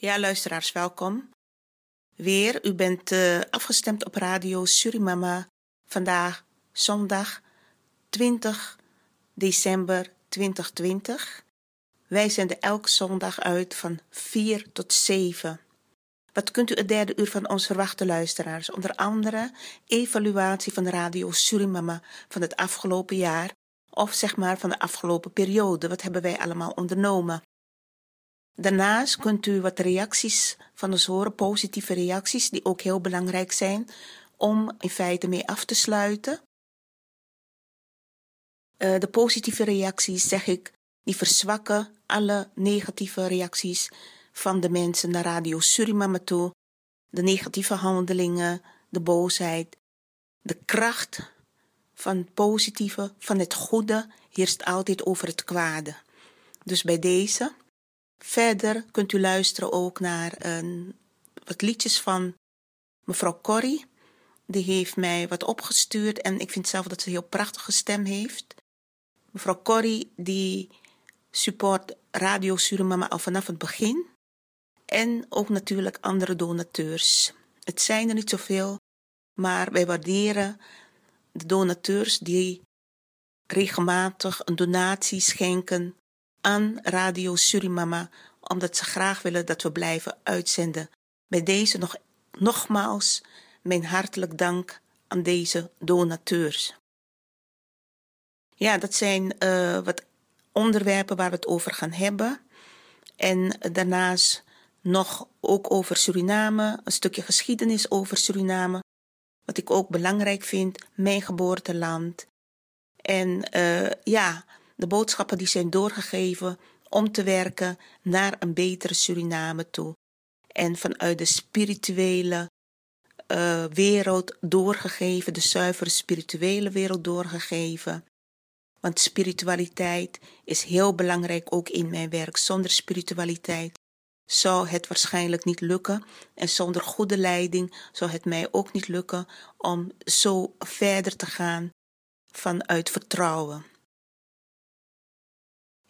Ja, luisteraars, welkom. Weer, u bent uh, afgestemd op radio Surimama. Vandaag zondag 20 december 2020. Wij zenden elke zondag uit van 4 tot 7. Wat kunt u het derde uur van ons verwachten, luisteraars? Onder andere evaluatie van radio Surimama van het afgelopen jaar. Of zeg maar van de afgelopen periode. Wat hebben wij allemaal ondernomen? Daarnaast kunt u wat reacties van ons horen, positieve reacties, die ook heel belangrijk zijn om in feite mee af te sluiten. Uh, de positieve reacties, zeg ik, die verzwakken alle negatieve reacties van de mensen naar Radio Suriname toe. De negatieve handelingen, de boosheid, de kracht van het positieve, van het goede, heerst altijd over het kwade. Dus bij deze Verder kunt u luisteren ook naar een, wat liedjes van mevrouw Corrie. Die heeft mij wat opgestuurd en ik vind zelf dat ze een heel prachtige stem heeft. Mevrouw Corrie die support Radio Suriname al vanaf het begin. En ook natuurlijk andere donateurs. Het zijn er niet zoveel, maar wij waarderen de donateurs die regelmatig een donatie schenken aan Radio Surimama, omdat ze graag willen dat we blijven uitzenden. Bij deze nog, nogmaals mijn hartelijk dank aan deze donateurs. Ja, dat zijn uh, wat onderwerpen waar we het over gaan hebben. En daarnaast nog ook over Suriname, een stukje geschiedenis over Suriname. Wat ik ook belangrijk vind, mijn geboorteland. En uh, ja, de boodschappen die zijn doorgegeven om te werken naar een betere Suriname toe. En vanuit de spirituele uh, wereld doorgegeven, de zuivere spirituele wereld doorgegeven. Want spiritualiteit is heel belangrijk ook in mijn werk. Zonder spiritualiteit zou het waarschijnlijk niet lukken. En zonder goede leiding zou het mij ook niet lukken om zo verder te gaan vanuit vertrouwen.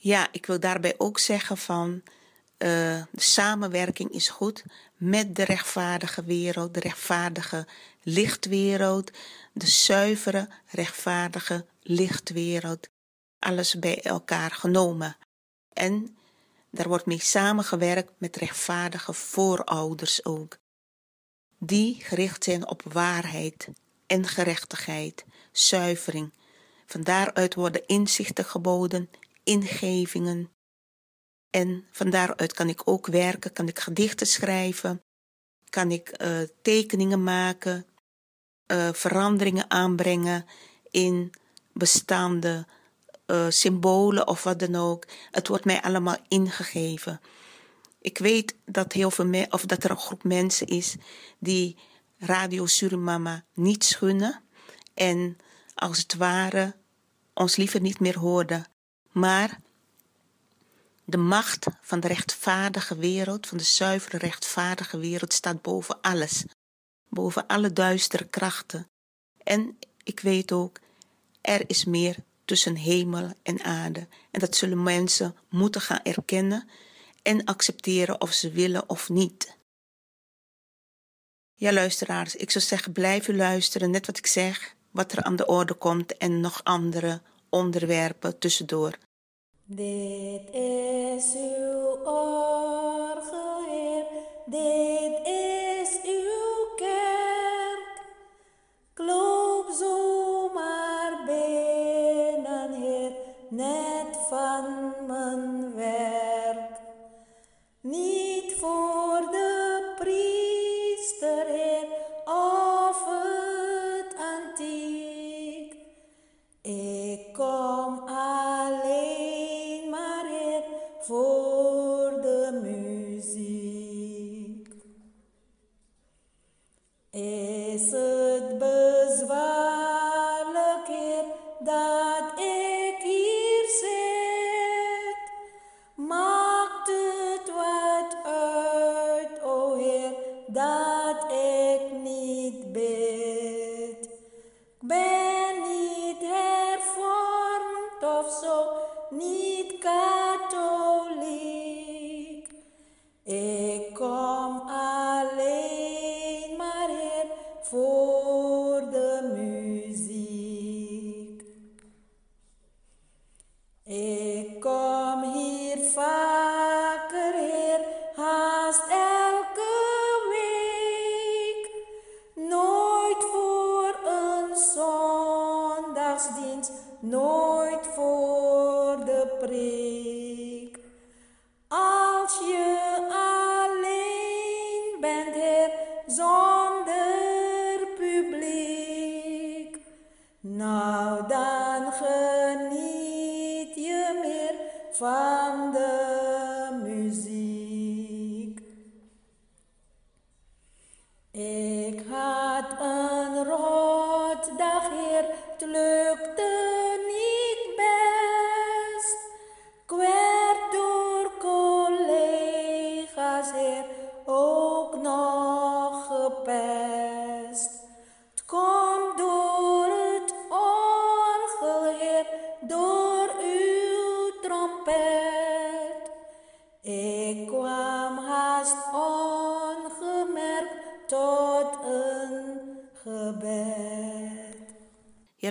Ja, ik wil daarbij ook zeggen van uh, de samenwerking is goed met de rechtvaardige wereld, de rechtvaardige lichtwereld, de zuivere, rechtvaardige lichtwereld. Alles bij elkaar genomen. En daar wordt mee samengewerkt met rechtvaardige voorouders ook. Die gericht zijn op waarheid en gerechtigheid, zuivering. Van daaruit worden inzichten geboden ingevingen. En van daaruit kan ik ook werken, kan ik gedichten schrijven, kan ik uh, tekeningen maken, uh, veranderingen aanbrengen in bestaande uh, symbolen of wat dan ook. Het wordt mij allemaal ingegeven. Ik weet dat, heel veel of dat er een groep mensen is die Radio Surimama niet schunnen en als het ware ons liever niet meer hoorden. Maar de macht van de rechtvaardige wereld, van de zuivere rechtvaardige wereld, staat boven alles. Boven alle duistere krachten. En ik weet ook, er is meer tussen hemel en aarde. En dat zullen mensen moeten gaan erkennen en accepteren of ze willen of niet. Ja, luisteraars, ik zou zeggen, blijf u luisteren, net wat ik zeg, wat er aan de orde komt en nog andere onderwerpen tussendoor. Dit is uw orgel, Heer, dit is no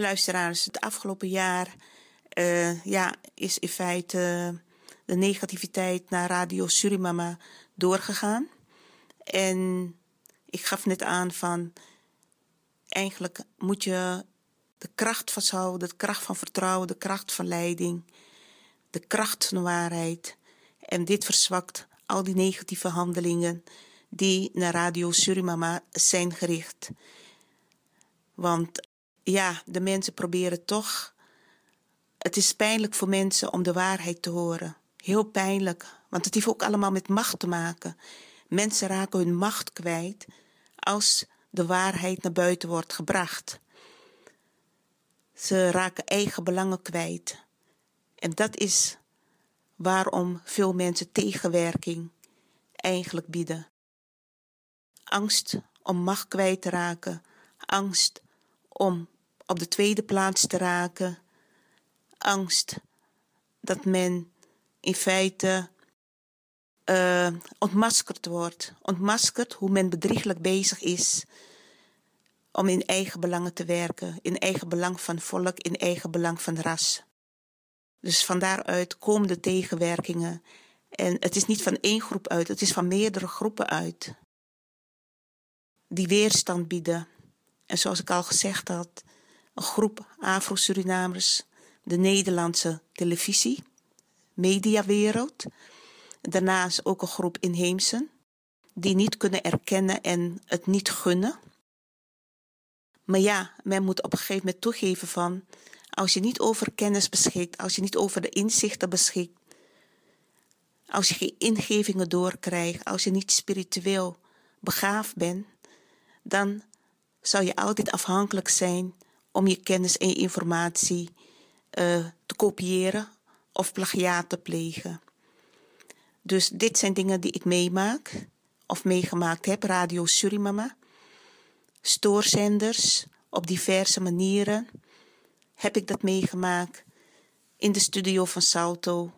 luisteraars, het afgelopen jaar uh, ja, is in feite de negativiteit naar Radio Surimama doorgegaan. En ik gaf net aan van, eigenlijk moet je de kracht vasthouden, de kracht van vertrouwen, de kracht van leiding, de kracht van waarheid. En dit verzwakt al die negatieve handelingen die naar Radio Surimama zijn gericht. Want ja, de mensen proberen toch. Het is pijnlijk voor mensen om de waarheid te horen. Heel pijnlijk, want het heeft ook allemaal met macht te maken. Mensen raken hun macht kwijt als de waarheid naar buiten wordt gebracht. Ze raken eigen belangen kwijt. En dat is waarom veel mensen tegenwerking eigenlijk bieden. Angst om macht kwijt te raken, angst om op de tweede plaats te raken, angst dat men in feite uh, ontmaskerd wordt. Ontmaskerd hoe men bedrieglijk bezig is om in eigen belangen te werken, in eigen belang van volk, in eigen belang van ras. Dus van daaruit komen de tegenwerkingen. En het is niet van één groep uit, het is van meerdere groepen uit. Die weerstand bieden. En zoals ik al gezegd had, een groep Afro-Surinamers, de Nederlandse televisie, mediawereld. Daarnaast ook een groep inheemsen, die niet kunnen erkennen en het niet gunnen. Maar ja, men moet op een gegeven moment toegeven van, als je niet over kennis beschikt, als je niet over de inzichten beschikt, als je geen ingevingen doorkrijgt, als je niet spiritueel begaafd bent, dan zou je altijd afhankelijk zijn om je kennis en informatie uh, te kopiëren of plagiaat te plegen. Dus dit zijn dingen die ik meemaak of meegemaakt heb. Radio Surimama, stoorzenders op diverse manieren heb ik dat meegemaakt. In de studio van Salto,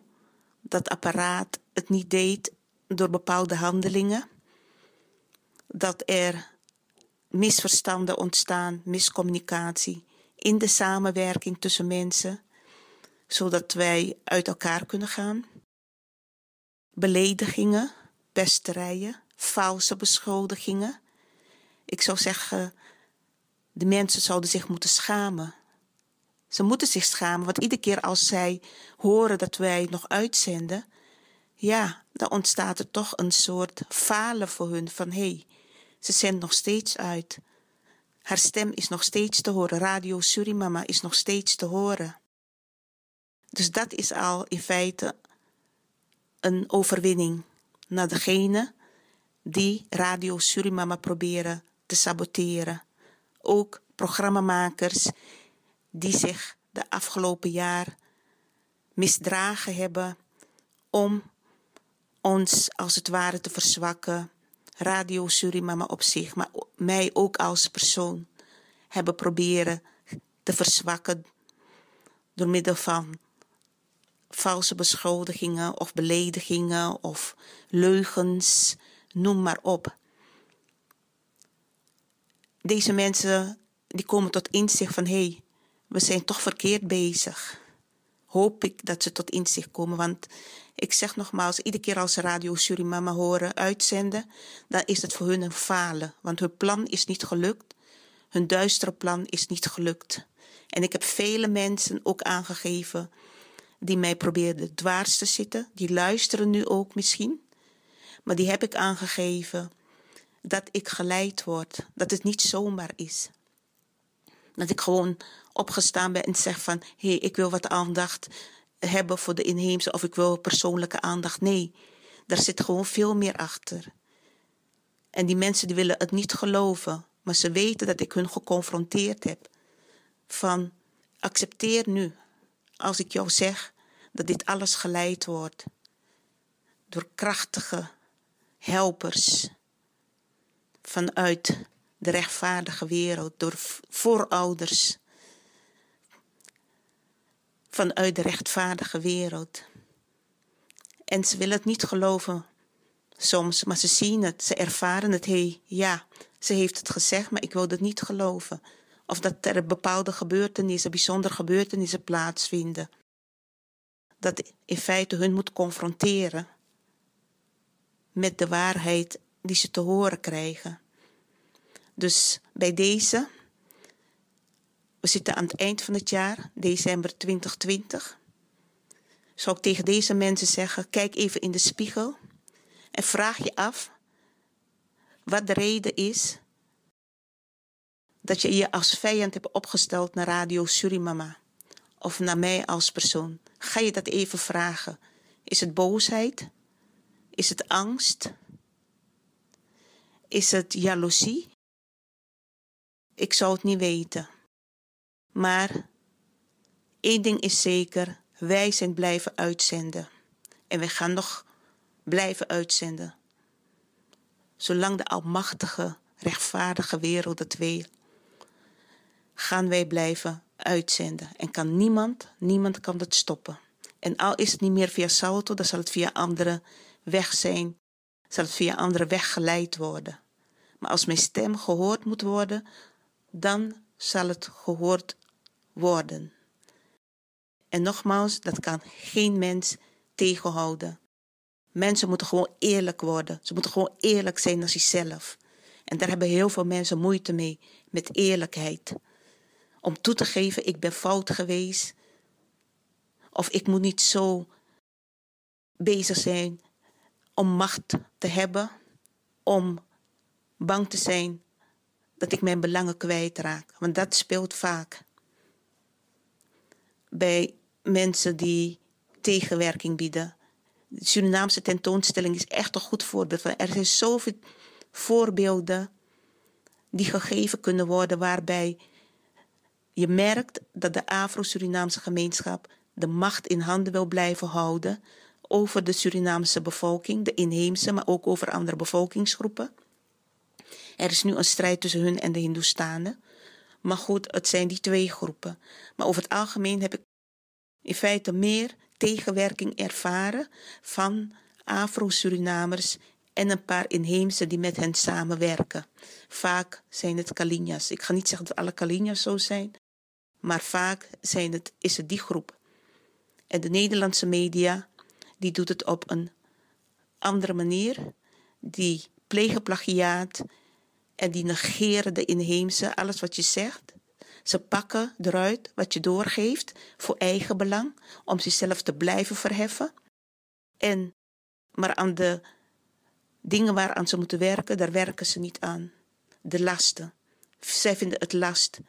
dat apparaat het niet deed door bepaalde handelingen. Dat er misverstanden ontstaan, miscommunicatie in de samenwerking tussen mensen, zodat wij uit elkaar kunnen gaan. Beledigingen, pesterijen, valse beschuldigingen. Ik zou zeggen, de mensen zouden zich moeten schamen. Ze moeten zich schamen, want iedere keer als zij horen dat wij nog uitzenden, ja, dan ontstaat er toch een soort falen voor hun van hé, hey, ze zendt nog steeds uit. Haar stem is nog steeds te horen. Radio Surimama is nog steeds te horen. Dus dat is al in feite een overwinning naar degene die Radio Surimama proberen te saboteren. Ook programmamakers die zich de afgelopen jaar misdragen hebben om ons als het ware te verzwakken, Radio Surimama op zich, maar mij ook als persoon hebben proberen te verzwakken door middel van valse beschuldigingen of beledigingen of leugens, noem maar op. Deze mensen die komen tot inzicht van hé, hey, we zijn toch verkeerd bezig. Hoop ik dat ze tot inzicht komen, want ik zeg nogmaals, iedere keer als Radio Surimama horen uitzenden, dan is het voor hun een falen. Want hun plan is niet gelukt. Hun duistere plan is niet gelukt. En ik heb vele mensen ook aangegeven die mij probeerden dwars te zitten. Die luisteren nu ook misschien. Maar die heb ik aangegeven dat ik geleid word. Dat het niet zomaar is. Dat ik gewoon opgestaan ben en zeg van... hé, hey, ik wil wat aandacht hebben voor de inheemse of ik wil persoonlijke aandacht. Nee, daar zit gewoon veel meer achter. En die mensen die willen het niet geloven, maar ze weten dat ik hun geconfronteerd heb. Van accepteer nu, als ik jou zeg dat dit alles geleid wordt door krachtige helpers vanuit de rechtvaardige wereld, door voorouders vanuit de rechtvaardige wereld. En ze willen het niet geloven soms, maar ze zien het, ze ervaren het. Hey, ja, ze heeft het gezegd, maar ik wil het niet geloven. Of dat er bepaalde gebeurtenissen, bijzondere gebeurtenissen plaatsvinden. Dat in feite hun moet confronteren met de waarheid die ze te horen krijgen. Dus bij deze, we zitten aan het eind van het jaar, december 2020, zou ik tegen deze mensen zeggen: kijk even in de spiegel en vraag je af wat de reden is dat je je als vijand hebt opgesteld naar Radio Surimama of naar mij als persoon. Ga je dat even vragen? Is het boosheid? Is het angst? Is het jaloezie? Ik zou het niet weten. Maar één ding is zeker: wij zijn blijven uitzenden. En we gaan nog blijven uitzenden. Zolang de almachtige, rechtvaardige wereld het wil, gaan wij blijven uitzenden. En kan niemand, niemand kan dat stoppen. En al is het niet meer via Salto, dan zal het via andere weg zijn, zal het via andere weg geleid worden. Maar als mijn stem gehoord moet worden, dan zal het gehoord worden. En nogmaals, dat kan geen mens tegenhouden. Mensen moeten gewoon eerlijk worden. Ze moeten gewoon eerlijk zijn naar zichzelf. En daar hebben heel veel mensen moeite mee, met eerlijkheid. Om toe te geven, ik ben fout geweest. Of ik moet niet zo bezig zijn om macht te hebben. Om bang te zijn dat ik mijn belangen kwijtraak. Want dat speelt vaak bij mensen die tegenwerking bieden. De Surinaamse tentoonstelling is echt een goed voorbeeld. Er zijn zoveel voorbeelden die gegeven kunnen worden waarbij je merkt dat de Afro-Surinaamse gemeenschap de macht in handen wil blijven houden over de Surinaamse bevolking, de inheemse, maar ook over andere bevolkingsgroepen. Er is nu een strijd tussen hun en de Hindoestanen. Maar goed, het zijn die twee groepen. Maar over het algemeen heb ik in feite meer tegenwerking ervaren van Afro-Surinamers en een paar inheemse die met hen samenwerken. Vaak zijn het Kalinjas. Ik ga niet zeggen dat alle Kalinjas zo zijn, maar vaak zijn het, is het die groep. En de Nederlandse media, die doet het op een andere manier. Die plegen plagiaat en die negeren de inheemse, alles wat je zegt. Ze pakken eruit wat je doorgeeft voor eigen belang, om zichzelf te blijven verheffen. En, maar aan de dingen waaraan ze moeten werken, daar werken ze niet aan. De lasten. Zij vinden het last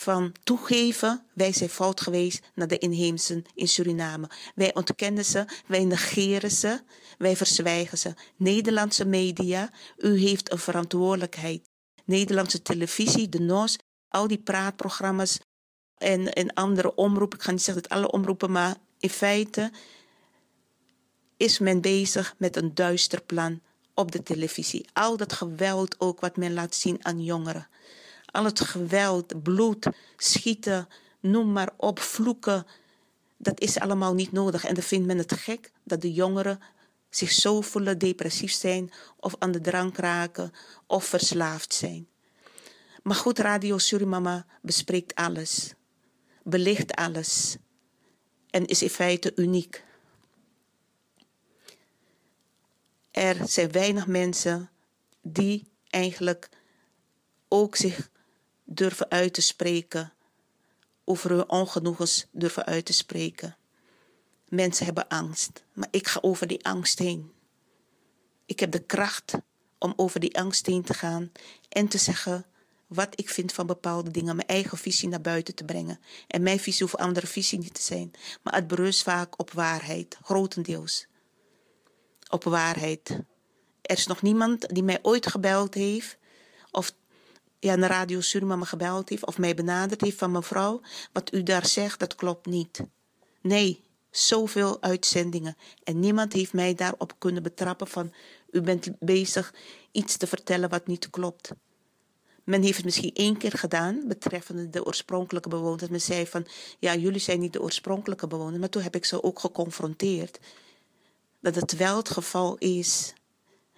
van toegeven, wij zijn fout geweest naar de inheemsen in Suriname. Wij ontkennen ze, wij negeren ze, wij verzwijgen ze. Nederlandse media, u heeft een verantwoordelijkheid. Nederlandse televisie, de NOS, al die praatprogramma's en, en andere omroepen. Ik ga niet zeggen dat alle omroepen, maar in feite is men bezig met een duister plan op de televisie. Al dat geweld ook wat men laat zien aan jongeren. Al het geweld, bloed, schieten, noem maar op, vloeken. Dat is allemaal niet nodig. En dan vindt men het gek dat de jongeren zich zo voelen, depressief zijn of aan de drank raken of verslaafd zijn. Maar goed, Radio Surimama bespreekt alles, belicht alles en is in feite uniek. Er zijn weinig mensen die eigenlijk ook zich durven uit te spreken, over hun ongenoegens durven uit te spreken. Mensen hebben angst, maar ik ga over die angst heen. Ik heb de kracht om over die angst heen te gaan en te zeggen wat ik vind van bepaalde dingen, mijn eigen visie naar buiten te brengen. En mijn visie hoeft andere visie niet te zijn, maar het berust vaak op waarheid, grotendeels. Op waarheid. Er is nog niemand die mij ooit gebeld heeft, of ja, naar Radio Suriname gebeld heeft, of mij benaderd heeft van mevrouw, wat u daar zegt, dat klopt niet. Nee, zoveel uitzendingen. En niemand heeft mij daarop kunnen betrappen van, u bent bezig iets te vertellen wat niet klopt. Men heeft het misschien één keer gedaan betreffende de oorspronkelijke bewoners. Men zei van, ja, jullie zijn niet de oorspronkelijke bewoners. Maar toen heb ik ze ook geconfronteerd. Dat het wel het geval is.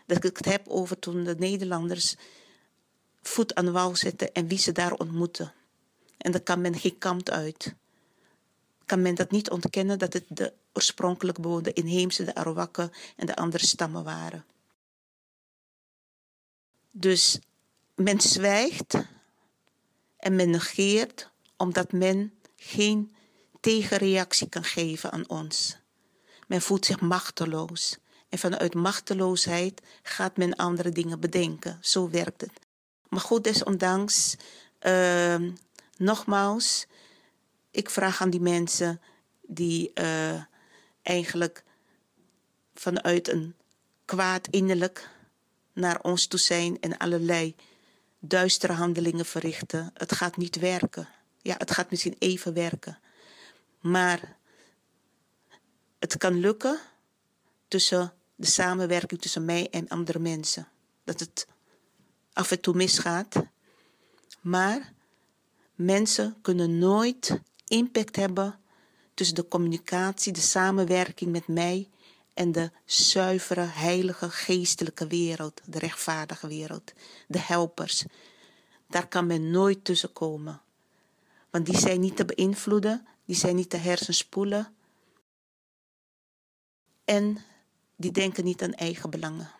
Dat ik het heb over toen de Nederlanders voet aan wal zetten en wie ze daar ontmoeten. En dan kan men geen kant uit. Kan men dat niet ontkennen dat het de oorspronkelijk bewoners, de inheemse, de Arawakken en de andere stammen waren. Dus men zwijgt en men negeert omdat men geen tegenreactie kan geven aan ons. Men voelt zich machteloos. En vanuit machteloosheid gaat men andere dingen bedenken. Zo werkt het. Maar goed, desondanks, uh, nogmaals, ik vraag aan die mensen die uh, eigenlijk vanuit een kwaad innerlijk naar ons toe zijn en allerlei duistere handelingen verrichten. Het gaat niet werken. Ja, het gaat misschien even werken. Maar het kan lukken tussen de samenwerking tussen mij en andere mensen. Dat het af en toe misgaat. Maar mensen kunnen nooit impact hebben tussen de communicatie, de samenwerking met mij en de zuivere, heilige, geestelijke wereld, de rechtvaardige wereld, de helpers. Daar kan men nooit tussen komen. Want die zijn niet te beïnvloeden, die zijn niet te hersenspoelen. En die denken niet aan eigen belangen.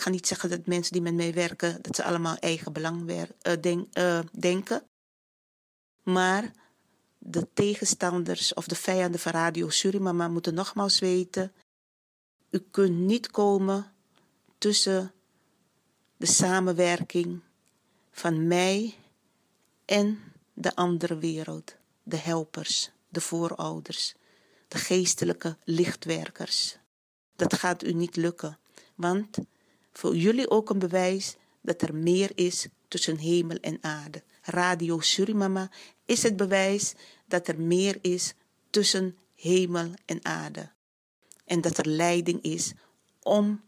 Ik ga niet zeggen dat mensen die met mij werken, dat ze allemaal eigen belang denk, uh, denken. Maar de tegenstanders of de vijanden van Radio Surimama moeten nogmaals weten u kunt niet komen tussen de samenwerking van mij en de andere wereld, de helpers, de voorouders, de geestelijke lichtwerkers. Dat gaat u niet lukken, want voor jullie ook een bewijs dat er meer is tussen hemel en aarde. Radio Surimama is het bewijs dat er meer is tussen hemel en aarde en dat er leiding is om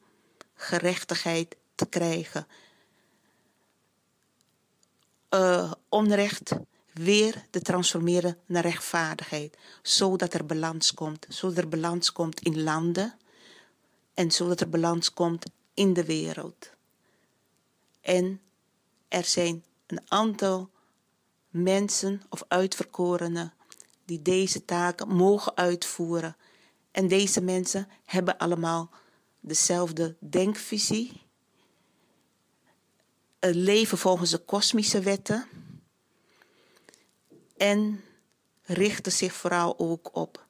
gerechtigheid te krijgen. Uh, onrecht weer te transformeren naar rechtvaardigheid, zodat er balans komt, zodat er balans komt in landen en zodat er balans komt in de wereld. En er zijn een aantal mensen of uitverkorenen die deze taken mogen uitvoeren. En deze mensen hebben allemaal dezelfde denkvisie, leven volgens de kosmische wetten. En richten zich vooral ook op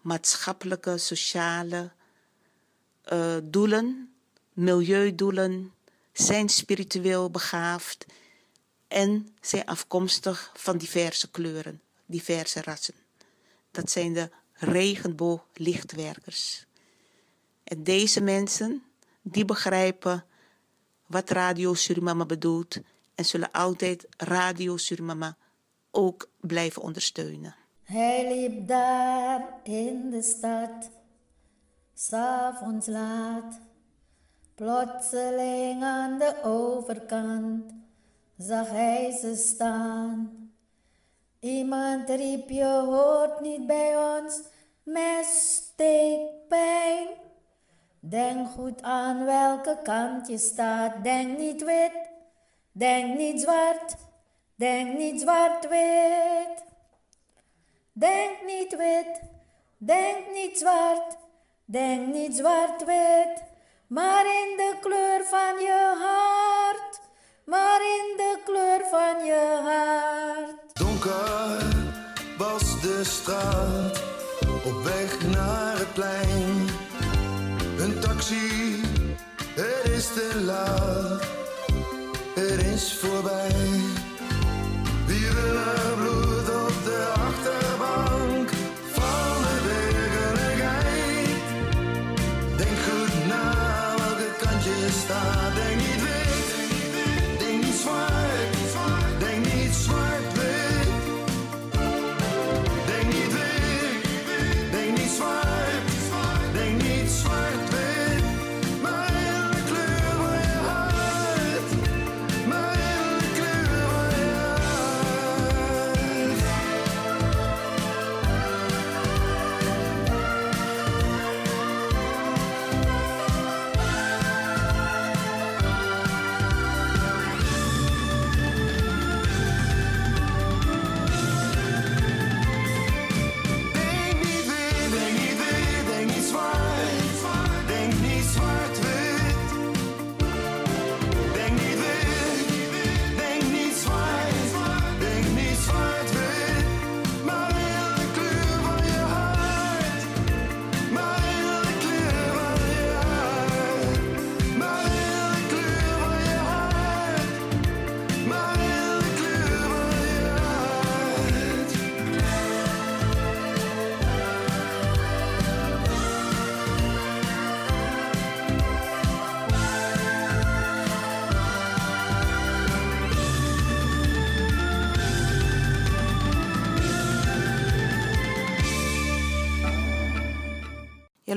maatschappelijke, sociale uh, doelen, milieudoelen, zijn spiritueel begaafd en zijn afkomstig van diverse kleuren, diverse rassen. Dat zijn de regenbooglichtwerkers. En deze mensen, die begrijpen wat Radio Surimama bedoelt en zullen altijd Radio Surimama ook blijven ondersteunen. Hij liep daar in de stad, s'avonds laat. Plotseling aan de overkant zag hij ze staan. Iemand riep, je hoort niet bij ons met steekpijn. Denk goed aan welke kant je staat. Denk niet wit, denk niet zwart, denk niet zwart-wit. Denk niet wit, denk niet zwart, denk niet zwart-wit. Maar in de kleur van je hart, maar in de kleur van je hart. Donker was de straat op weg naar het plein. Een taxi, het is te laat, het is voorbij. stille bloed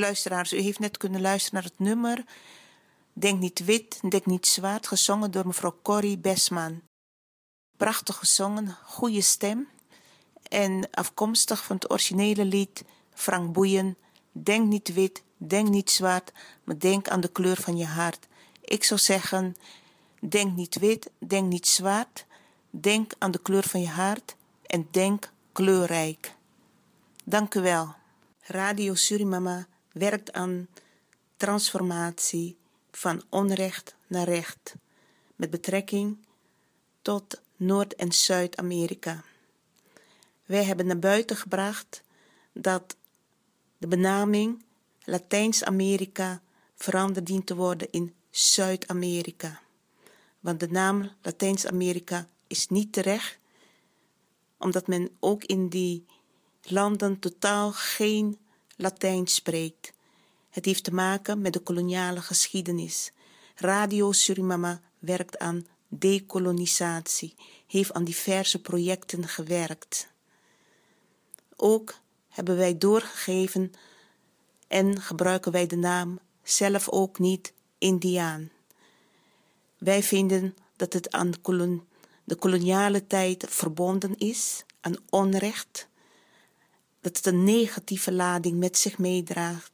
luisteraars, u heeft net kunnen luisteren naar het nummer Denk niet wit, denk niet zwart, gezongen door mevrouw Corrie Besman. Prachtig gezongen, goede stem. En afkomstig van het originele lied Frank Boeien, Denk niet wit, denk niet zwart, maar denk aan de kleur van je hart. Ik zou zeggen, denk niet wit, denk niet zwart, denk aan de kleur van je hart en denk kleurrijk. Dank u wel. Radio Surimama werkt aan transformatie van onrecht naar recht met betrekking tot Noord- en Zuid-Amerika. Wij hebben naar buiten gebracht dat de benaming Latijns-Amerika veranderd dient te worden in Zuid-Amerika. Want de naam Latijns-Amerika is niet terecht, omdat men ook in die landen totaal geen Latijn spreekt. Het heeft te maken met de koloniale geschiedenis. Radio Surimama werkt aan dekolonisatie, heeft aan diverse projecten gewerkt. Ook hebben wij doorgegeven en gebruiken wij de naam zelf ook niet Indiaan. Wij vinden dat het aan de koloniale tijd verbonden is, aan onrecht, dat het een negatieve lading met zich meedraagt.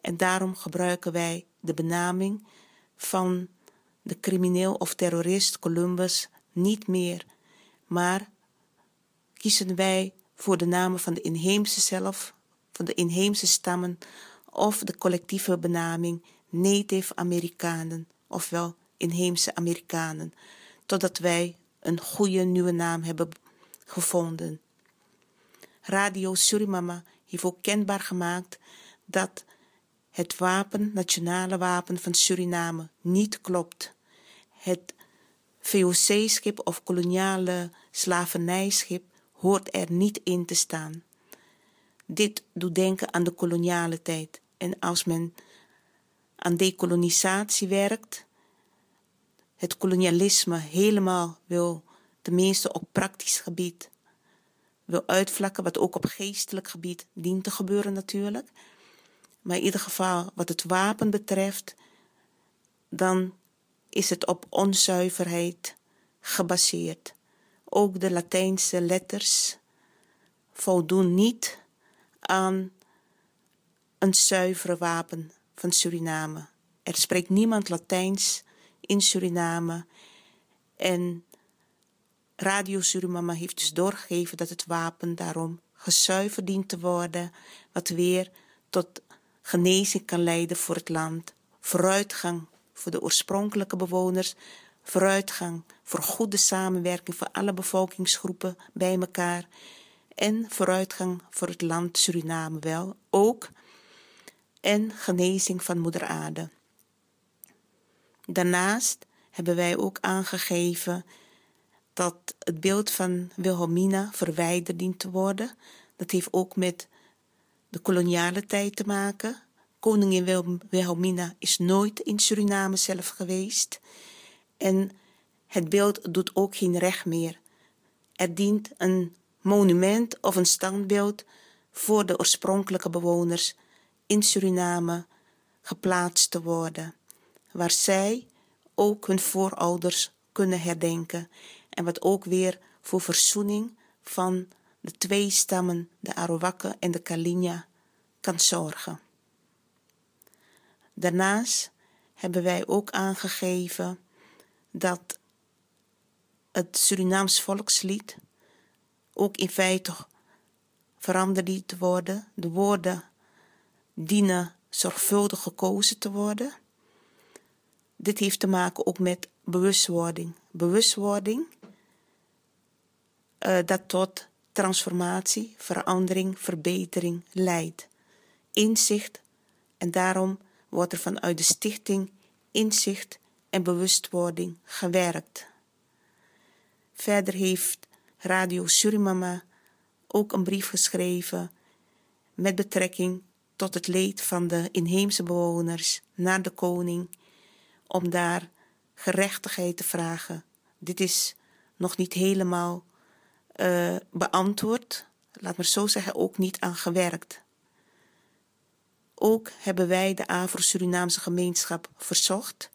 En daarom gebruiken wij de benaming van de crimineel of terrorist Columbus niet meer, maar kiezen wij voor de namen van de inheemse zelf, van de inheemse stammen of de collectieve benaming Native Amerikanen, ofwel inheemse Amerikanen, totdat wij een goede nieuwe naam hebben gevonden. Radio Surimama heeft ook kenbaar gemaakt dat het wapen, nationale wapen van Suriname, niet klopt. Het VOC-schip of koloniale slavernijschip hoort er niet in te staan. Dit doet denken aan de koloniale tijd. En als men aan dekolonisatie werkt, het kolonialisme helemaal wil, tenminste op praktisch gebied, wil uitvlakken, wat ook op geestelijk gebied dient te gebeuren natuurlijk. Maar in ieder geval wat het wapen betreft, dan is het op onzuiverheid gebaseerd. Ook de Latijnse letters voldoen niet aan een zuivere wapen van Suriname. Er spreekt niemand Latijns in Suriname en Radio Surimama heeft dus doorgegeven dat het wapen daarom gezuiverd dient te worden, wat weer tot genezing kan leiden voor het land, vooruitgang voor de oorspronkelijke bewoners, vooruitgang voor goede samenwerking voor alle bevolkingsgroepen bij elkaar en vooruitgang voor het land Suriname wel ook en genezing van moeder aarde. Daarnaast hebben wij ook aangegeven dat het beeld van Wilhelmina verwijderd dient te worden. Dat heeft ook met de koloniale tijd te maken. Koningin Wil- Wilhelmina is nooit in Suriname zelf geweest. En het beeld doet ook geen recht meer. Er dient een monument of een standbeeld voor de oorspronkelijke bewoners in Suriname geplaatst te worden, waar zij ook hun voorouders kunnen herdenken en wat ook weer voor verzoening van de twee stammen, de Arawakken en de Kalinia, kan zorgen. Daarnaast hebben wij ook aangegeven dat het Surinaams volkslied ook in feite veranderd te worden. De woorden dienen zorgvuldig gekozen te worden. Dit heeft te maken ook met bewustwording. Bewustwording eh, dat tot transformatie, verandering, verbetering leidt. Inzicht en daarom wordt er vanuit de stichting inzicht en bewustwording gewerkt. Verder heeft Radio Surimama ook een brief geschreven met betrekking tot het leed van de inheemse bewoners naar de koning, om daar gerechtigheid te vragen. Dit is nog niet helemaal uh, beantwoord, laat maar zo zeggen, ook niet aan gewerkt. Ook hebben wij de Afro-Surinaamse gemeenschap verzocht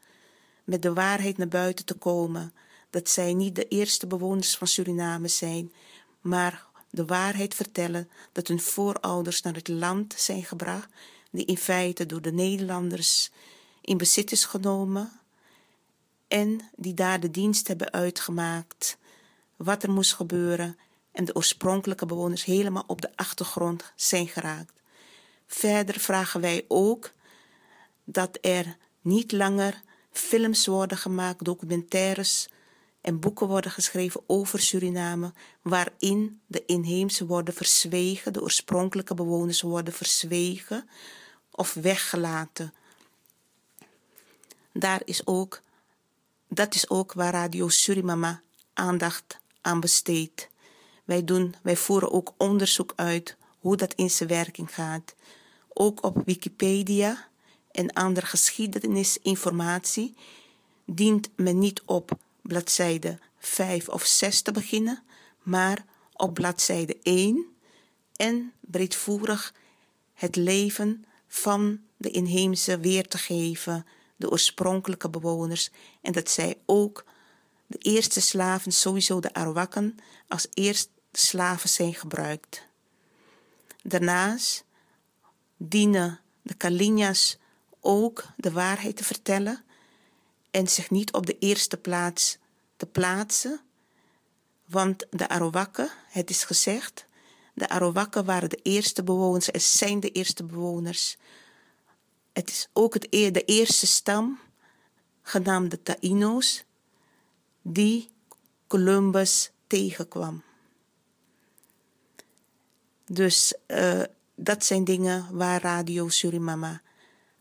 met de waarheid naar buiten te komen dat zij niet de eerste bewoners van Suriname zijn, maar de waarheid vertellen dat hun voorouders naar het land zijn gebracht, die in feite door de Nederlanders in bezit is genomen en die daar de dienst hebben uitgemaakt, wat er moest gebeuren en de oorspronkelijke bewoners helemaal op de achtergrond zijn geraakt. Verder vragen wij ook dat er niet langer films worden gemaakt, documentaires en boeken worden geschreven over Suriname, waarin de inheemse worden verzwegen, de oorspronkelijke bewoners worden verzwegen of weggelaten. Daar is ook, dat is ook waar Radio Surimama aandacht aan besteedt. Wij, doen, wij voeren ook onderzoek uit hoe dat in zijn werking gaat. Ook op Wikipedia en andere geschiedenisinformatie dient men niet op bladzijde 5 of 6 te beginnen, maar op bladzijde 1 en breedvoerig het leven van de inheemse weer te geven, de oorspronkelijke bewoners, en dat zij ook de eerste slaven, sowieso de Arawakken, als eerste slaven zijn gebruikt. Daarnaast dienen de Kalinjas ook de waarheid te vertellen en zich niet op de eerste plaats te plaatsen. Want de Arawakken, het is gezegd, de Arawakken waren de eerste bewoners, er zijn de eerste bewoners. Het is ook het, e-, de eerste stam, genaamd de Taino's, die Columbus tegenkwam. Dus uh, dat zijn dingen waar Radio Surimama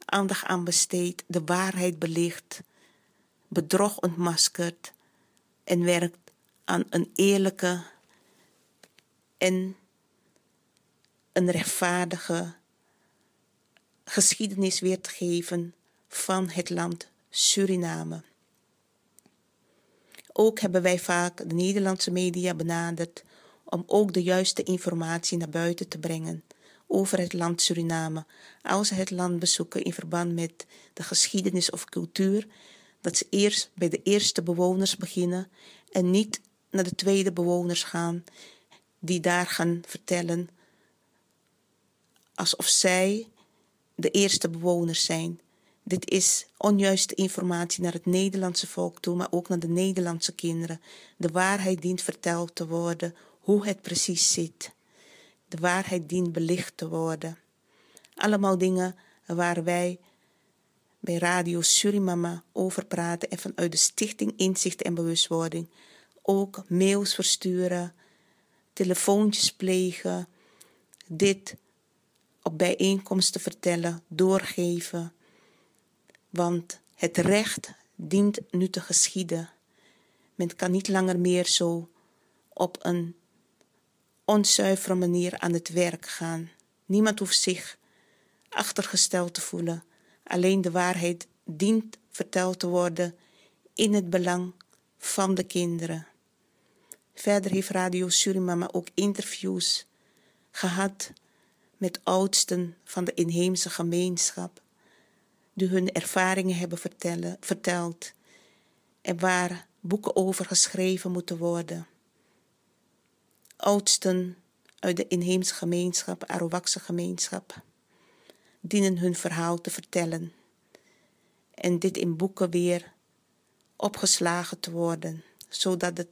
aandacht aan besteedt, de waarheid belicht, bedrog ontmaskert en werkt aan een eerlijke en een rechtvaardige geschiedenis weer te geven van het land Suriname. Ook hebben wij vaak de Nederlandse media benaderd om ook de juiste informatie naar buiten te brengen over het land Suriname. Als ze het land bezoeken in verband met de geschiedenis of cultuur, dat ze eerst bij de eerste bewoners beginnen en niet naar de tweede bewoners gaan, die daar gaan vertellen alsof zij de eerste bewoners zijn. Dit is onjuiste informatie naar het Nederlandse volk toe, maar ook naar de Nederlandse kinderen. De waarheid dient verteld te worden, hoe het precies zit. De waarheid dient belicht te worden. Allemaal dingen waar wij bij Radio Surimama over praten en vanuit de Stichting Inzicht en Bewustwording ook mails versturen, telefoontjes plegen, dit op bijeenkomsten vertellen, doorgeven. Want het recht dient nu te geschieden. Men kan niet langer meer zo op een onzuivere manier aan het werk gaan. Niemand hoeft zich achtergesteld te voelen. Alleen de waarheid dient verteld te worden in het belang van de kinderen. Verder heeft Radio Surimama ook interviews gehad met oudsten van de inheemse gemeenschap, die hun ervaringen hebben vertellen, verteld en waar boeken over geschreven moeten worden. Oudsten uit de inheemse gemeenschap, Arawakse gemeenschap, dienen hun verhaal te vertellen en dit in boeken weer opgeslagen te worden, zodat het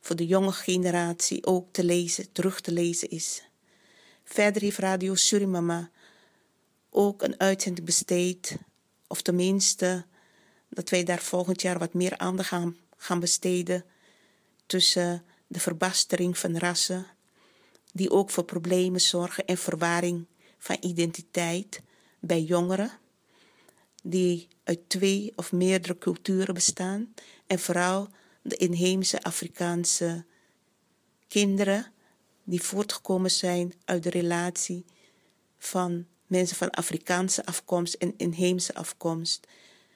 voor de jonge generatie ook te lezen, terug te lezen is. Verder heeft Radio Surimama ook een uitzending besteed, of tenminste dat wij daar volgend jaar wat meer aandacht gaan, gaan besteden tussen de verbastering van rassen, die ook voor problemen zorgen en verwarring van identiteit bij jongeren, die uit twee of meerdere culturen bestaan en vooral de inheemse Afrikaanse kinderen die voortgekomen zijn uit de relatie van mensen van Afrikaanse afkomst en inheemse afkomst.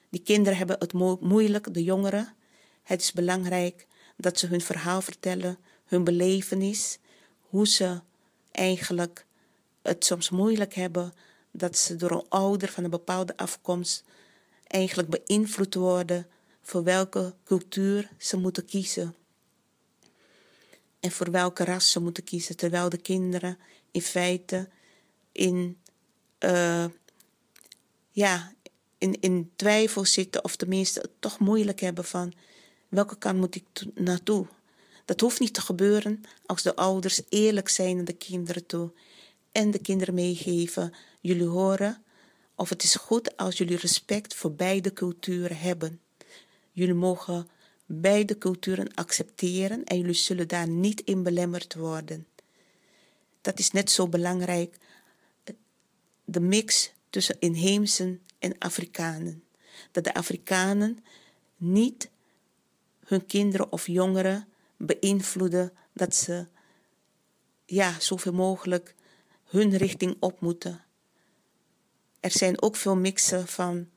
Die kinderen hebben het moeilijk, de jongeren. Het is belangrijk dat ze hun verhaal vertellen, hun belevenis, hoe ze eigenlijk het soms moeilijk hebben, dat ze door een ouder van een bepaalde afkomst eigenlijk beïnvloed worden voor welke cultuur ze moeten kiezen. En voor welke ras ze moeten kiezen, terwijl de kinderen in feite in, uh, ja, in, in twijfel zitten, of tenminste het toch moeilijk hebben van welke kant moet ik naartoe. Dat hoeft niet te gebeuren als de ouders eerlijk zijn naar de kinderen toe en de kinderen meegeven. Jullie horen of het is goed als jullie respect voor beide culturen hebben. Jullie mogen beide culturen accepteren en jullie zullen daar niet in belemmerd worden. Dat is net zo belangrijk, de mix tussen inheemsen en Afrikanen. Dat de Afrikanen niet hun kinderen of jongeren beïnvloeden dat ze ja, zoveel mogelijk hun richting op moeten. Er zijn ook veel mixen van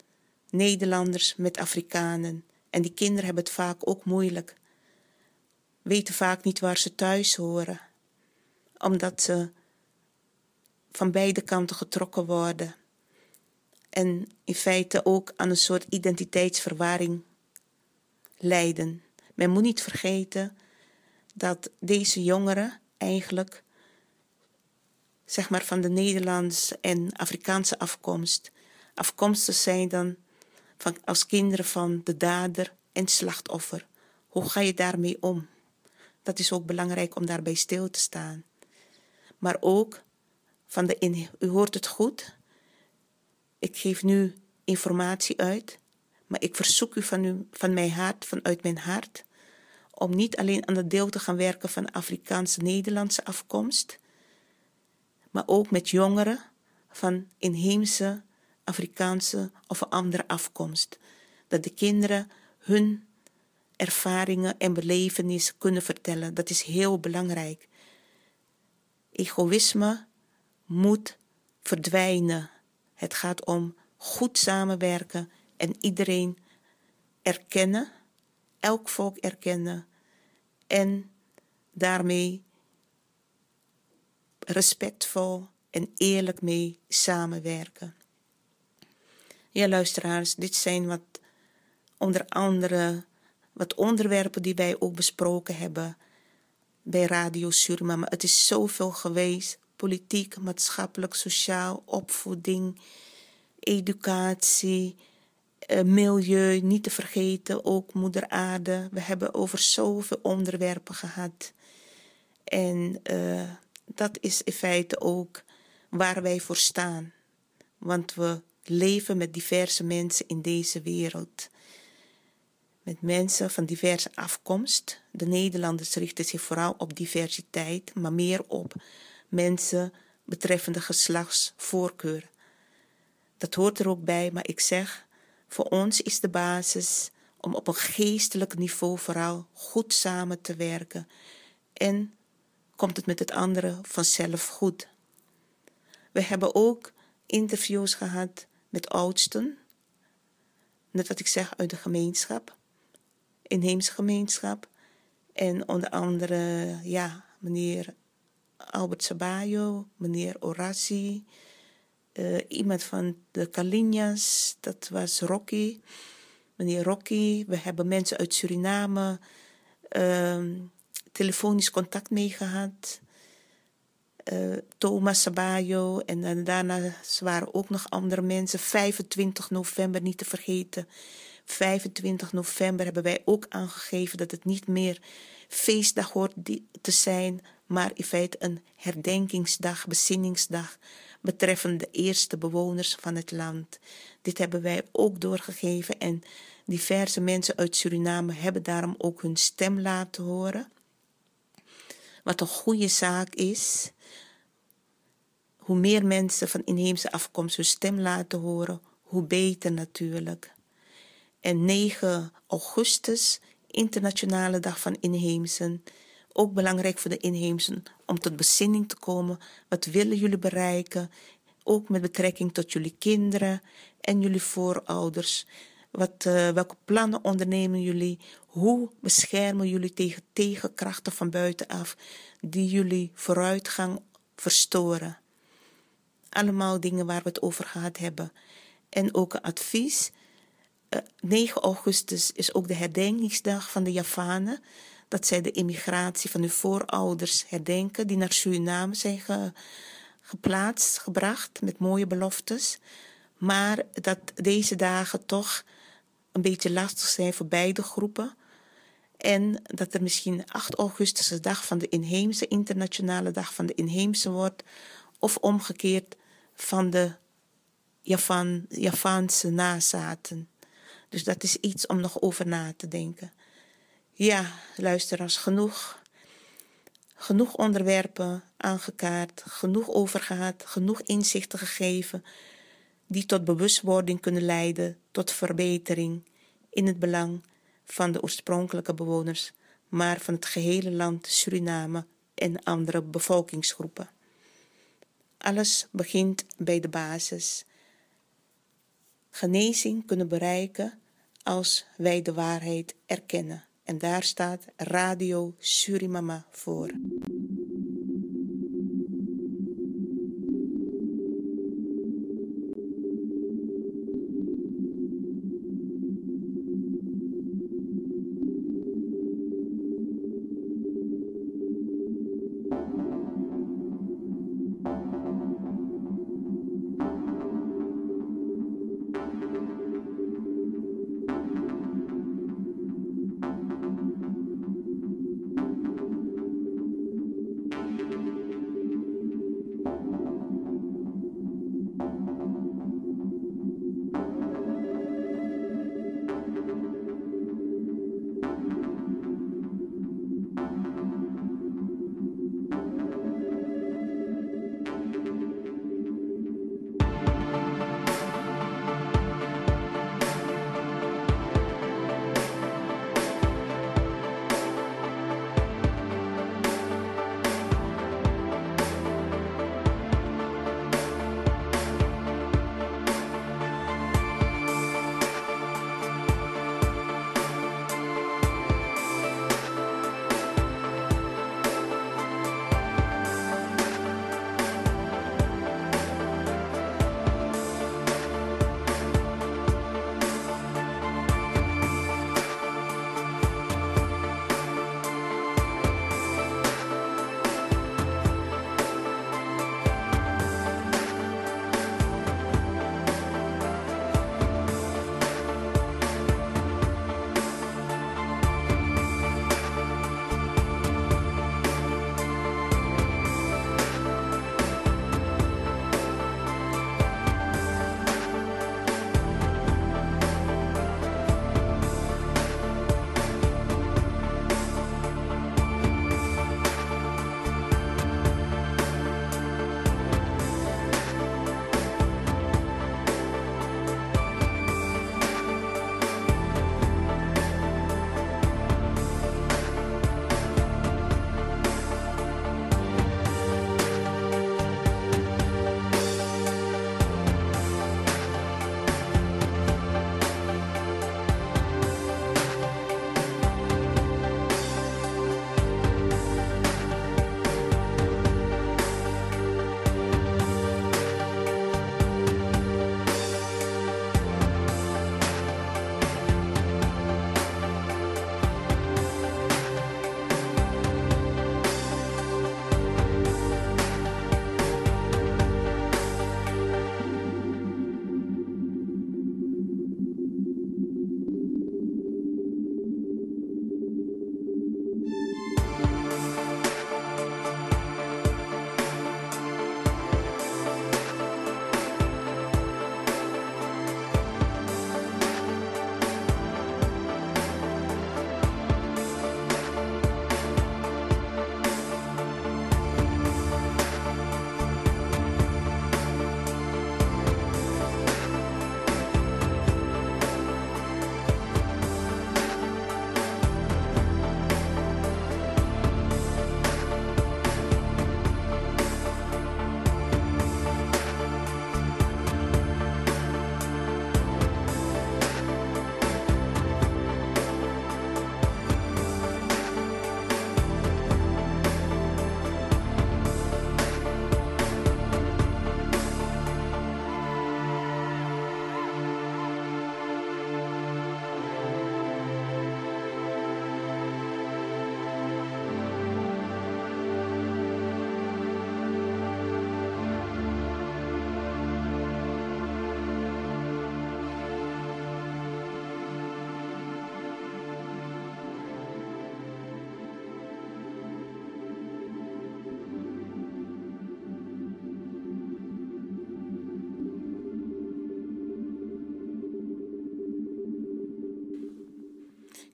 Nederlanders met Afrikanen. En die kinderen hebben het vaak ook moeilijk. Weten vaak niet waar ze thuis horen. Omdat ze van beide kanten getrokken worden. En in feite ook aan een soort identiteitsverwarring lijden. Men moet niet vergeten dat deze jongeren eigenlijk, zeg maar van de Nederlandse en Afrikaanse afkomst, afkomstig zijn dan van, als kinderen van de dader en slachtoffer. Hoe ga je daarmee om? Dat is ook belangrijk om daarbij stil te staan. Maar ook van de u hoort het goed. Ik geef nu informatie uit, maar ik verzoek u van, van mijn hart, vanuit mijn hart, om niet alleen aan het deel te gaan werken van Afrikaanse Nederlandse afkomst, maar ook met jongeren van inheemse Afrikaanse of andere afkomst. Dat de kinderen hun ervaringen en belevenissen kunnen vertellen. Dat is heel belangrijk. Egoïsme moet verdwijnen. Het gaat om goed samenwerken en iedereen erkennen, elk volk erkennen en daarmee respectvol en eerlijk mee samenwerken. Ja, luisteraars, dit zijn wat onder andere wat onderwerpen die wij ook besproken hebben bij Radio Suriname. Het is zoveel geweest. Politiek, maatschappelijk, sociaal, opvoeding, educatie, eh, milieu, niet te vergeten, ook moeder aarde. We hebben over zoveel onderwerpen gehad. En uh, dat is in feite ook waar wij voor staan. Want we leven met diverse mensen in deze wereld. Met mensen van diverse afkomst. De Nederlanders richten zich vooral op diversiteit, maar meer op mensen betreffende geslachtsvoorkeur. Dat hoort er ook bij, maar ik zeg, voor ons is de basis om op een geestelijk niveau vooral goed samen te werken. En komt het met het andere vanzelf goed. We hebben ook interviews gehad met oudsten. Net wat ik zeg uit de gemeenschap, inheemse gemeenschap. En onder andere, ja, meneer Albert Sabayo, meneer Orasi, uh, iemand van de Kalinjas, dat was Rocky, meneer Rocky. We hebben mensen uit Suriname uh, telefonisch contact mee gehad. Uh, Thomas Sabayo en, en daarna waren ook nog andere mensen. 25 november niet te vergeten. 25 november hebben wij ook aangegeven dat het niet meer feestdag hoort te zijn, maar in feite een herdenkingsdag, bezinningsdag betreffende de eerste bewoners van het land. Dit hebben wij ook doorgegeven en diverse mensen uit Suriname hebben daarom ook hun stem laten horen. Wat een goede zaak is. Hoe meer mensen van inheemse afkomst hun stem laten horen, hoe beter natuurlijk. En 9 augustus, Internationale Dag van Inheemsen. Ook belangrijk voor de inheemsen om tot bezinning te komen. Wat willen jullie bereiken? Ook met betrekking tot jullie kinderen en jullie voorouders. Wat, uh, welke plannen ondernemen jullie? Hoe beschermen jullie tegen tegenkrachten van buitenaf die jullie vooruitgang verstoren? Allemaal dingen waar we het over gehad hebben. En ook een advies. Uh, 9 augustus is ook de herdenkingsdag van de Javanen. Dat zij de immigratie van hun voorouders herdenken, die naar Suriname zijn ge, geplaatst, gebracht met mooie beloftes. Maar dat deze dagen toch een beetje lastig zijn voor beide groepen. En dat er misschien 8 augustus de dag van de inheemse, internationale dag van de inheemse wordt. Of omgekeerd van de Javan, Javaanse nazaten. Dus dat is iets om nog over na te denken. Ja, luisteraars, genoeg. Genoeg onderwerpen aangekaart, genoeg overgehad, genoeg inzichten gegeven die tot bewustwording kunnen leiden, tot verbetering in het belang van de oorspronkelijke bewoners, maar van het gehele land Suriname en andere bevolkingsgroepen. Alles begint bij de basis. Genezing kunnen bereiken als wij de waarheid erkennen. En daar staat Radio Surimama voor.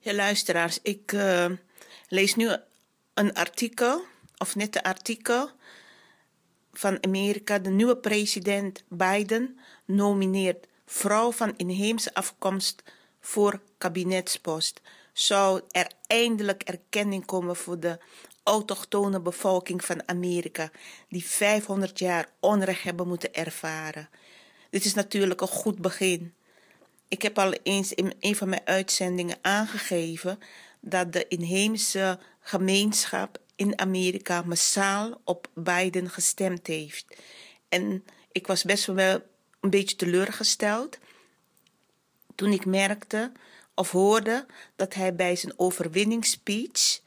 Ja, luisteraars, ik eh, lees nu een artikel, of net een artikel van Amerika. De nieuwe president Biden nomineert vrouw van inheemse afkomst voor kabinetspost. Zou er eindelijk erkenning komen voor de autochtone bevolking van Amerika, die 500 jaar onrecht hebben moeten ervaren? Dit is natuurlijk een goed begin. Ik heb al eens in een van mijn uitzendingen aangegeven dat de inheemse gemeenschap in Amerika massaal op Biden gestemd heeft. En ik was best wel een beetje teleurgesteld toen ik merkte of hoorde dat hij bij zijn overwinningsspeech,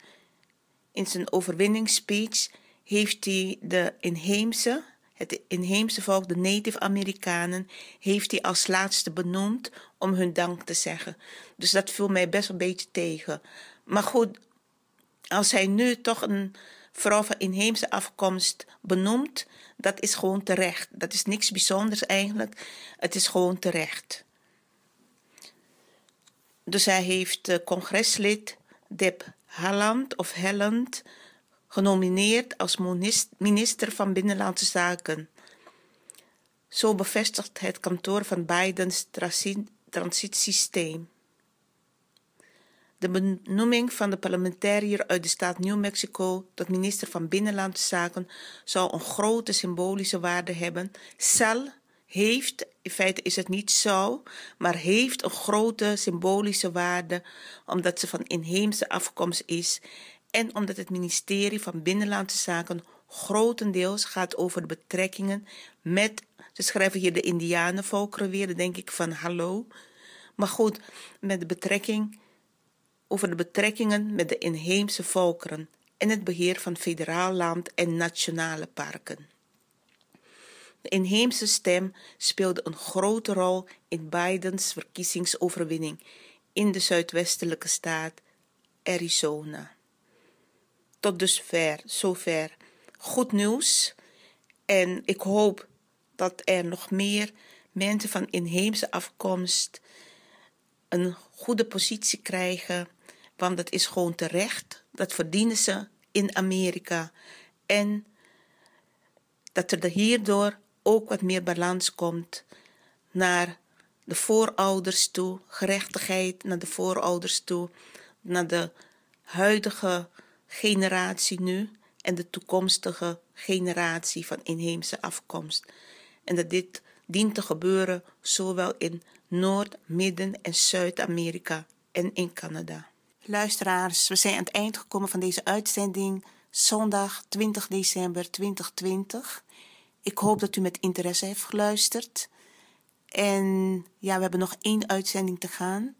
in zijn overwinningsspeech, heeft hij de inheemse, het inheemse volk, de Native Amerikanen, heeft hij als laatste benoemd om hun dank te zeggen. Dus dat viel mij best een beetje tegen. Maar goed, als hij nu toch een vrouw van inheemse afkomst benoemt, dat is gewoon terecht. Dat is niks bijzonders eigenlijk. Het is gewoon terecht. Dus hij heeft uh, congreslid Deb Halland of Helland genomineerd als minister van Binnenlandse Zaken. Zo bevestigt het kantoor van Bidens transitiesysteem. De benoeming van de parlementariër uit de staat New Mexico tot minister van Binnenlandse Zaken zou een grote symbolische waarde hebben. Zal heeft, in feite is het niet zo, maar heeft een grote symbolische waarde omdat ze van inheemse afkomst is en omdat het ministerie van Binnenlandse Zaken grotendeels gaat over de betrekkingen met, ze schrijven hier de Indianenvolkeren weer, dan denk ik van hallo, maar goed, met de betrekking, over de betrekkingen met de inheemse volkeren en het beheer van federaal land en nationale parken. De inheemse stem speelde een grote rol in Bidens verkiezingsoverwinning in de zuidwestelijke staat Arizona. Tot dusver, zover. Goed nieuws. En ik hoop dat er nog meer mensen van inheemse afkomst een goede positie krijgen. Want dat is gewoon terecht. Dat verdienen ze in Amerika. En dat er hierdoor ook wat meer balans komt naar de voorouders toe, gerechtigheid naar de voorouders toe, naar de huidige generatie nu en de toekomstige generatie van inheemse afkomst. En dat dit dient te gebeuren zowel in Noord-, Midden- en Zuid-Amerika en in Canada. Luisteraars, we zijn aan het eind gekomen van deze uitzending zondag 20 december 2020. Ik hoop dat u met interesse heeft geluisterd. En ja, we hebben nog één uitzending te gaan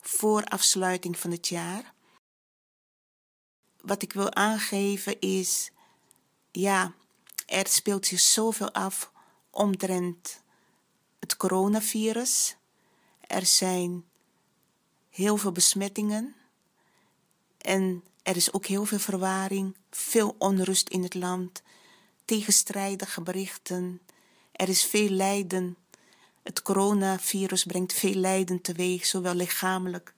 voor afsluiting van het jaar. Wat ik wil aangeven is, ja, er speelt zich zoveel af omtrent het coronavirus. Er zijn heel veel besmettingen en er is ook heel veel verwaring, veel onrust in het land tegenstrijdige berichten. Er is veel lijden. Het coronavirus brengt veel lijden teweeg, zowel lichamelijk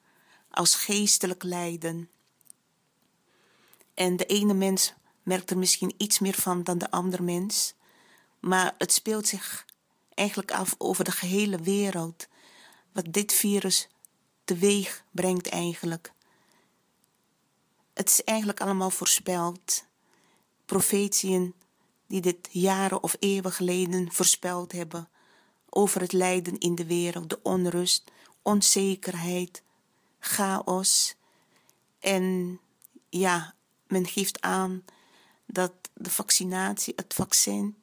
als geestelijk lijden. En de ene mens merkt er misschien iets meer van dan de andere mens, maar het speelt zich eigenlijk af over de gehele wereld, wat dit virus teweeg brengt eigenlijk. Het is eigenlijk allemaal voorspeld. Profetieën die dit jaren of eeuwen geleden voorspeld hebben over het lijden in de wereld, de onrust, onzekerheid, chaos. En ja, men geeft aan dat de vaccinatie, het vaccin,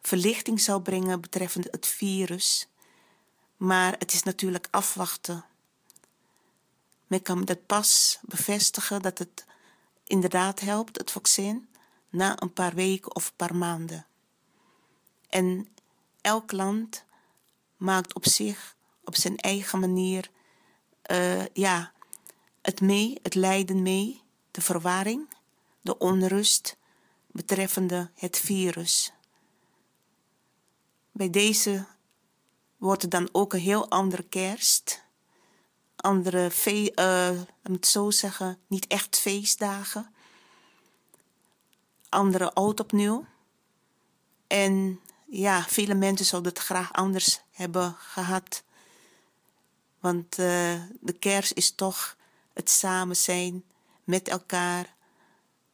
verlichting zou brengen betreffende het virus. Maar het is natuurlijk afwachten. Men kan dat pas bevestigen dat het inderdaad helpt, het vaccin na een paar weken of een paar maanden. En elk land maakt op zich, op zijn eigen manier, uh, ja, het mee, het lijden mee, de verwarring, de onrust betreffende het virus. Bij deze wordt het dan ook een heel andere kerst, andere, fe- eh, laat me het zo zeggen, niet echt feestdagen. Andere oud opnieuw. En ja, vele mensen zouden het graag anders hebben gehad. Want eh, de kerst is toch het samen zijn met elkaar.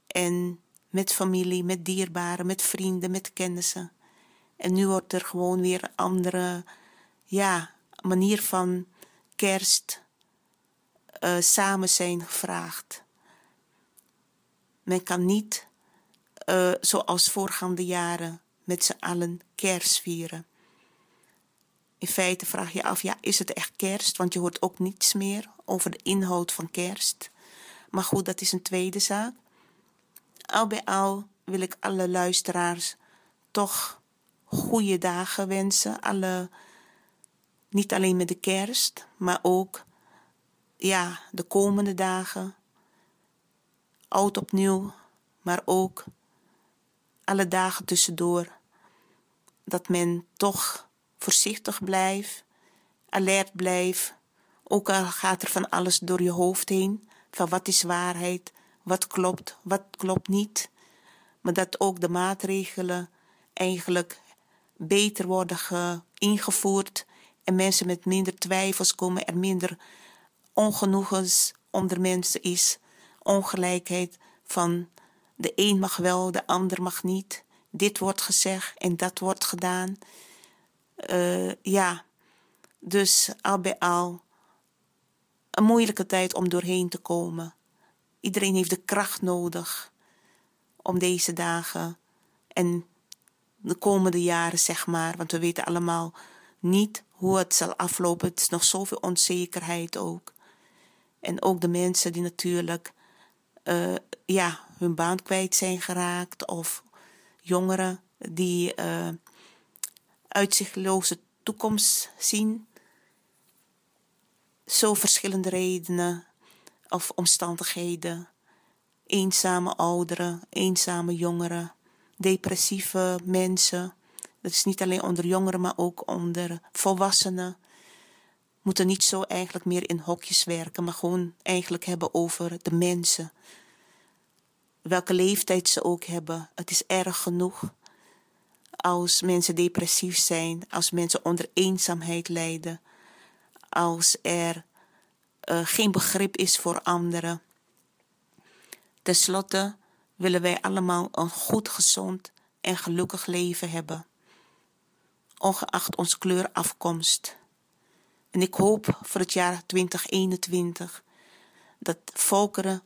En met familie, met dierbaren, met vrienden, met kennissen. En nu wordt er gewoon weer een andere ja, manier van kerst eh, samen zijn gevraagd. Men kan niet, eh, zoals voorgaande jaren, met z'n allen kerst vieren. In feite vraag je af, ja, is het echt kerst? Want je hoort ook niets meer over de inhoud van kerst. Maar goed, dat is een tweede zaak. Al bij al wil ik alle luisteraars toch goede dagen wensen. Alle, niet alleen met de kerst, maar ook ja, de komende dagen. Oud opnieuw, maar ook alle dagen tussendoor. Dat men toch voorzichtig blijft, alert blijft. Ook al gaat er van alles door je hoofd heen. Van wat is waarheid, wat klopt, wat klopt niet. Maar dat ook de maatregelen eigenlijk beter worden ge- ingevoerd. En mensen met minder twijfels komen, er minder ongenoegens onder mensen is. Ongelijkheid van de een mag wel, de ander mag niet. Dit wordt gezegd en dat wordt gedaan. Eh, ja, dus al bij al een moeilijke tijd om doorheen te komen. Iedereen heeft de kracht nodig om deze dagen en de komende jaren, zeg maar. Want we weten allemaal niet hoe het zal aflopen. Het is nog zoveel onzekerheid ook. En ook de mensen die natuurlijk eh, ja, hun baan kwijt zijn geraakt. Of jongeren die eh, uitzichtloze toekomst zien. Zo verschillende redenen of omstandigheden. Eenzame ouderen, eenzame jongeren, depressieve mensen. Dat is niet alleen onder jongeren, maar ook onder volwassenen. Moeten niet zo eigenlijk meer in hokjes werken, maar gewoon eigenlijk hebben over de mensen. Welke leeftijd ze ook hebben. Het is erg genoeg als mensen depressief zijn, als mensen onder eenzaamheid lijden, als er uh, geen begrip is voor anderen. Ten slotte willen wij allemaal een goed, gezond en gelukkig leven hebben, ongeacht onze kleur afkomst. En ik hoop voor het jaar 2021 dat volkeren,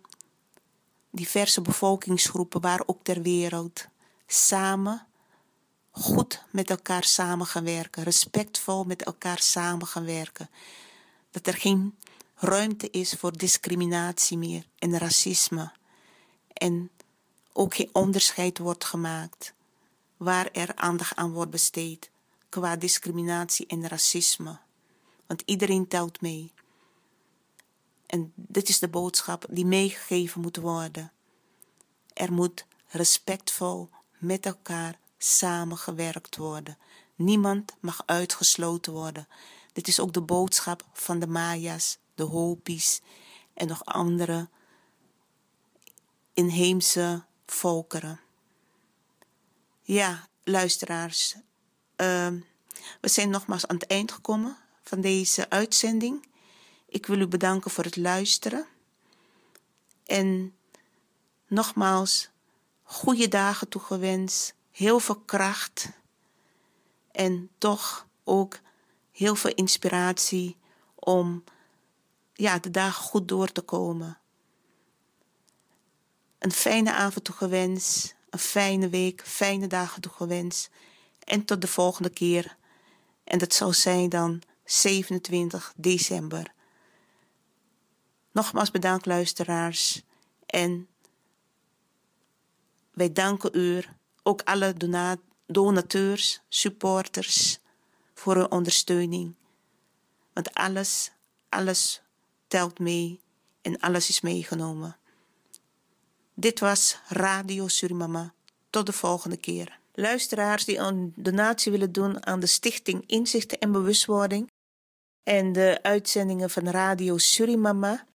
diverse bevolkingsgroepen, waar ook ter wereld, samen goed met elkaar samen gaan werken, respectvol met elkaar samen gaan werken. Dat er geen ruimte is voor discriminatie meer en racisme. En ook geen onderscheid wordt gemaakt waar er aandacht aan wordt besteed qua discriminatie en racisme. Want iedereen telt mee. En dit is de boodschap die meegegeven moet worden. Er moet respectvol met elkaar samengewerkt worden. Niemand mag uitgesloten worden. Dit is ook de boodschap van de Maya's, de Hopis en nog andere inheemse volkeren. Ja, luisteraars, uh, we zijn nogmaals aan het eind gekomen van deze uitzending. Ik wil u bedanken voor het luisteren. En nogmaals, goede dagen toegewenst, heel veel kracht en toch ook heel veel inspiratie om ja, de dagen goed door te komen. Een fijne avond toegewenst, een fijne week, fijne dagen toegewenst. En tot de volgende keer. En dat zal zijn dan 27 december. Nogmaals bedankt luisteraars. En wij danken u, ook alle donateurs, supporters, voor hun ondersteuning. Want alles, alles telt mee en alles is meegenomen. Dit was Radio Surimama. Tot de volgende keer. Luisteraars die een donatie willen doen aan de Stichting Inzichten en Bewustwording en de uitzendingen van Radio Surimama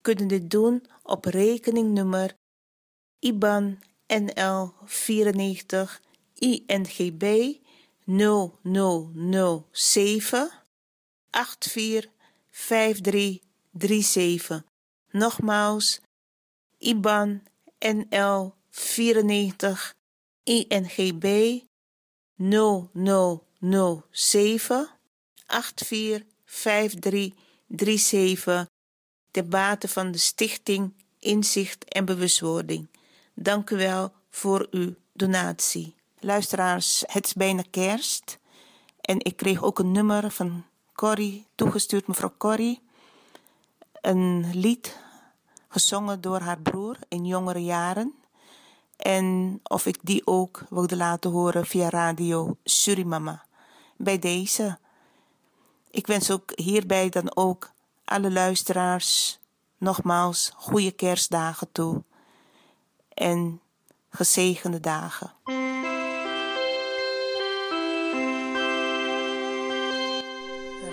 kunnen dit doen op rekeningnummer IBAN NL 94 INGB 0007 845337. Nogmaals, IBAN NL 94 INGB 0007 845337 ter bate van de Stichting Inzicht en Bewustwording. Dank u wel voor uw donatie. Luisteraars, het is bijna kerst en ik kreeg ook een nummer van Corrie toegestuurd, mevrouw Corrie. Een lied gezongen door haar broer in jongere jaren. En of ik die ook wilde laten horen via radio Surimama. Bij deze. Ik wens ook hierbij dan ook alle luisteraars nogmaals goede kerstdagen toe. En gezegende dagen.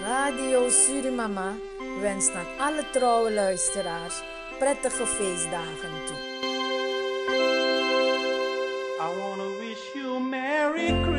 Radio Surimama wenst aan alle trouwe luisteraars prettige feestdagen toe. I wanna wish you Merry Christmas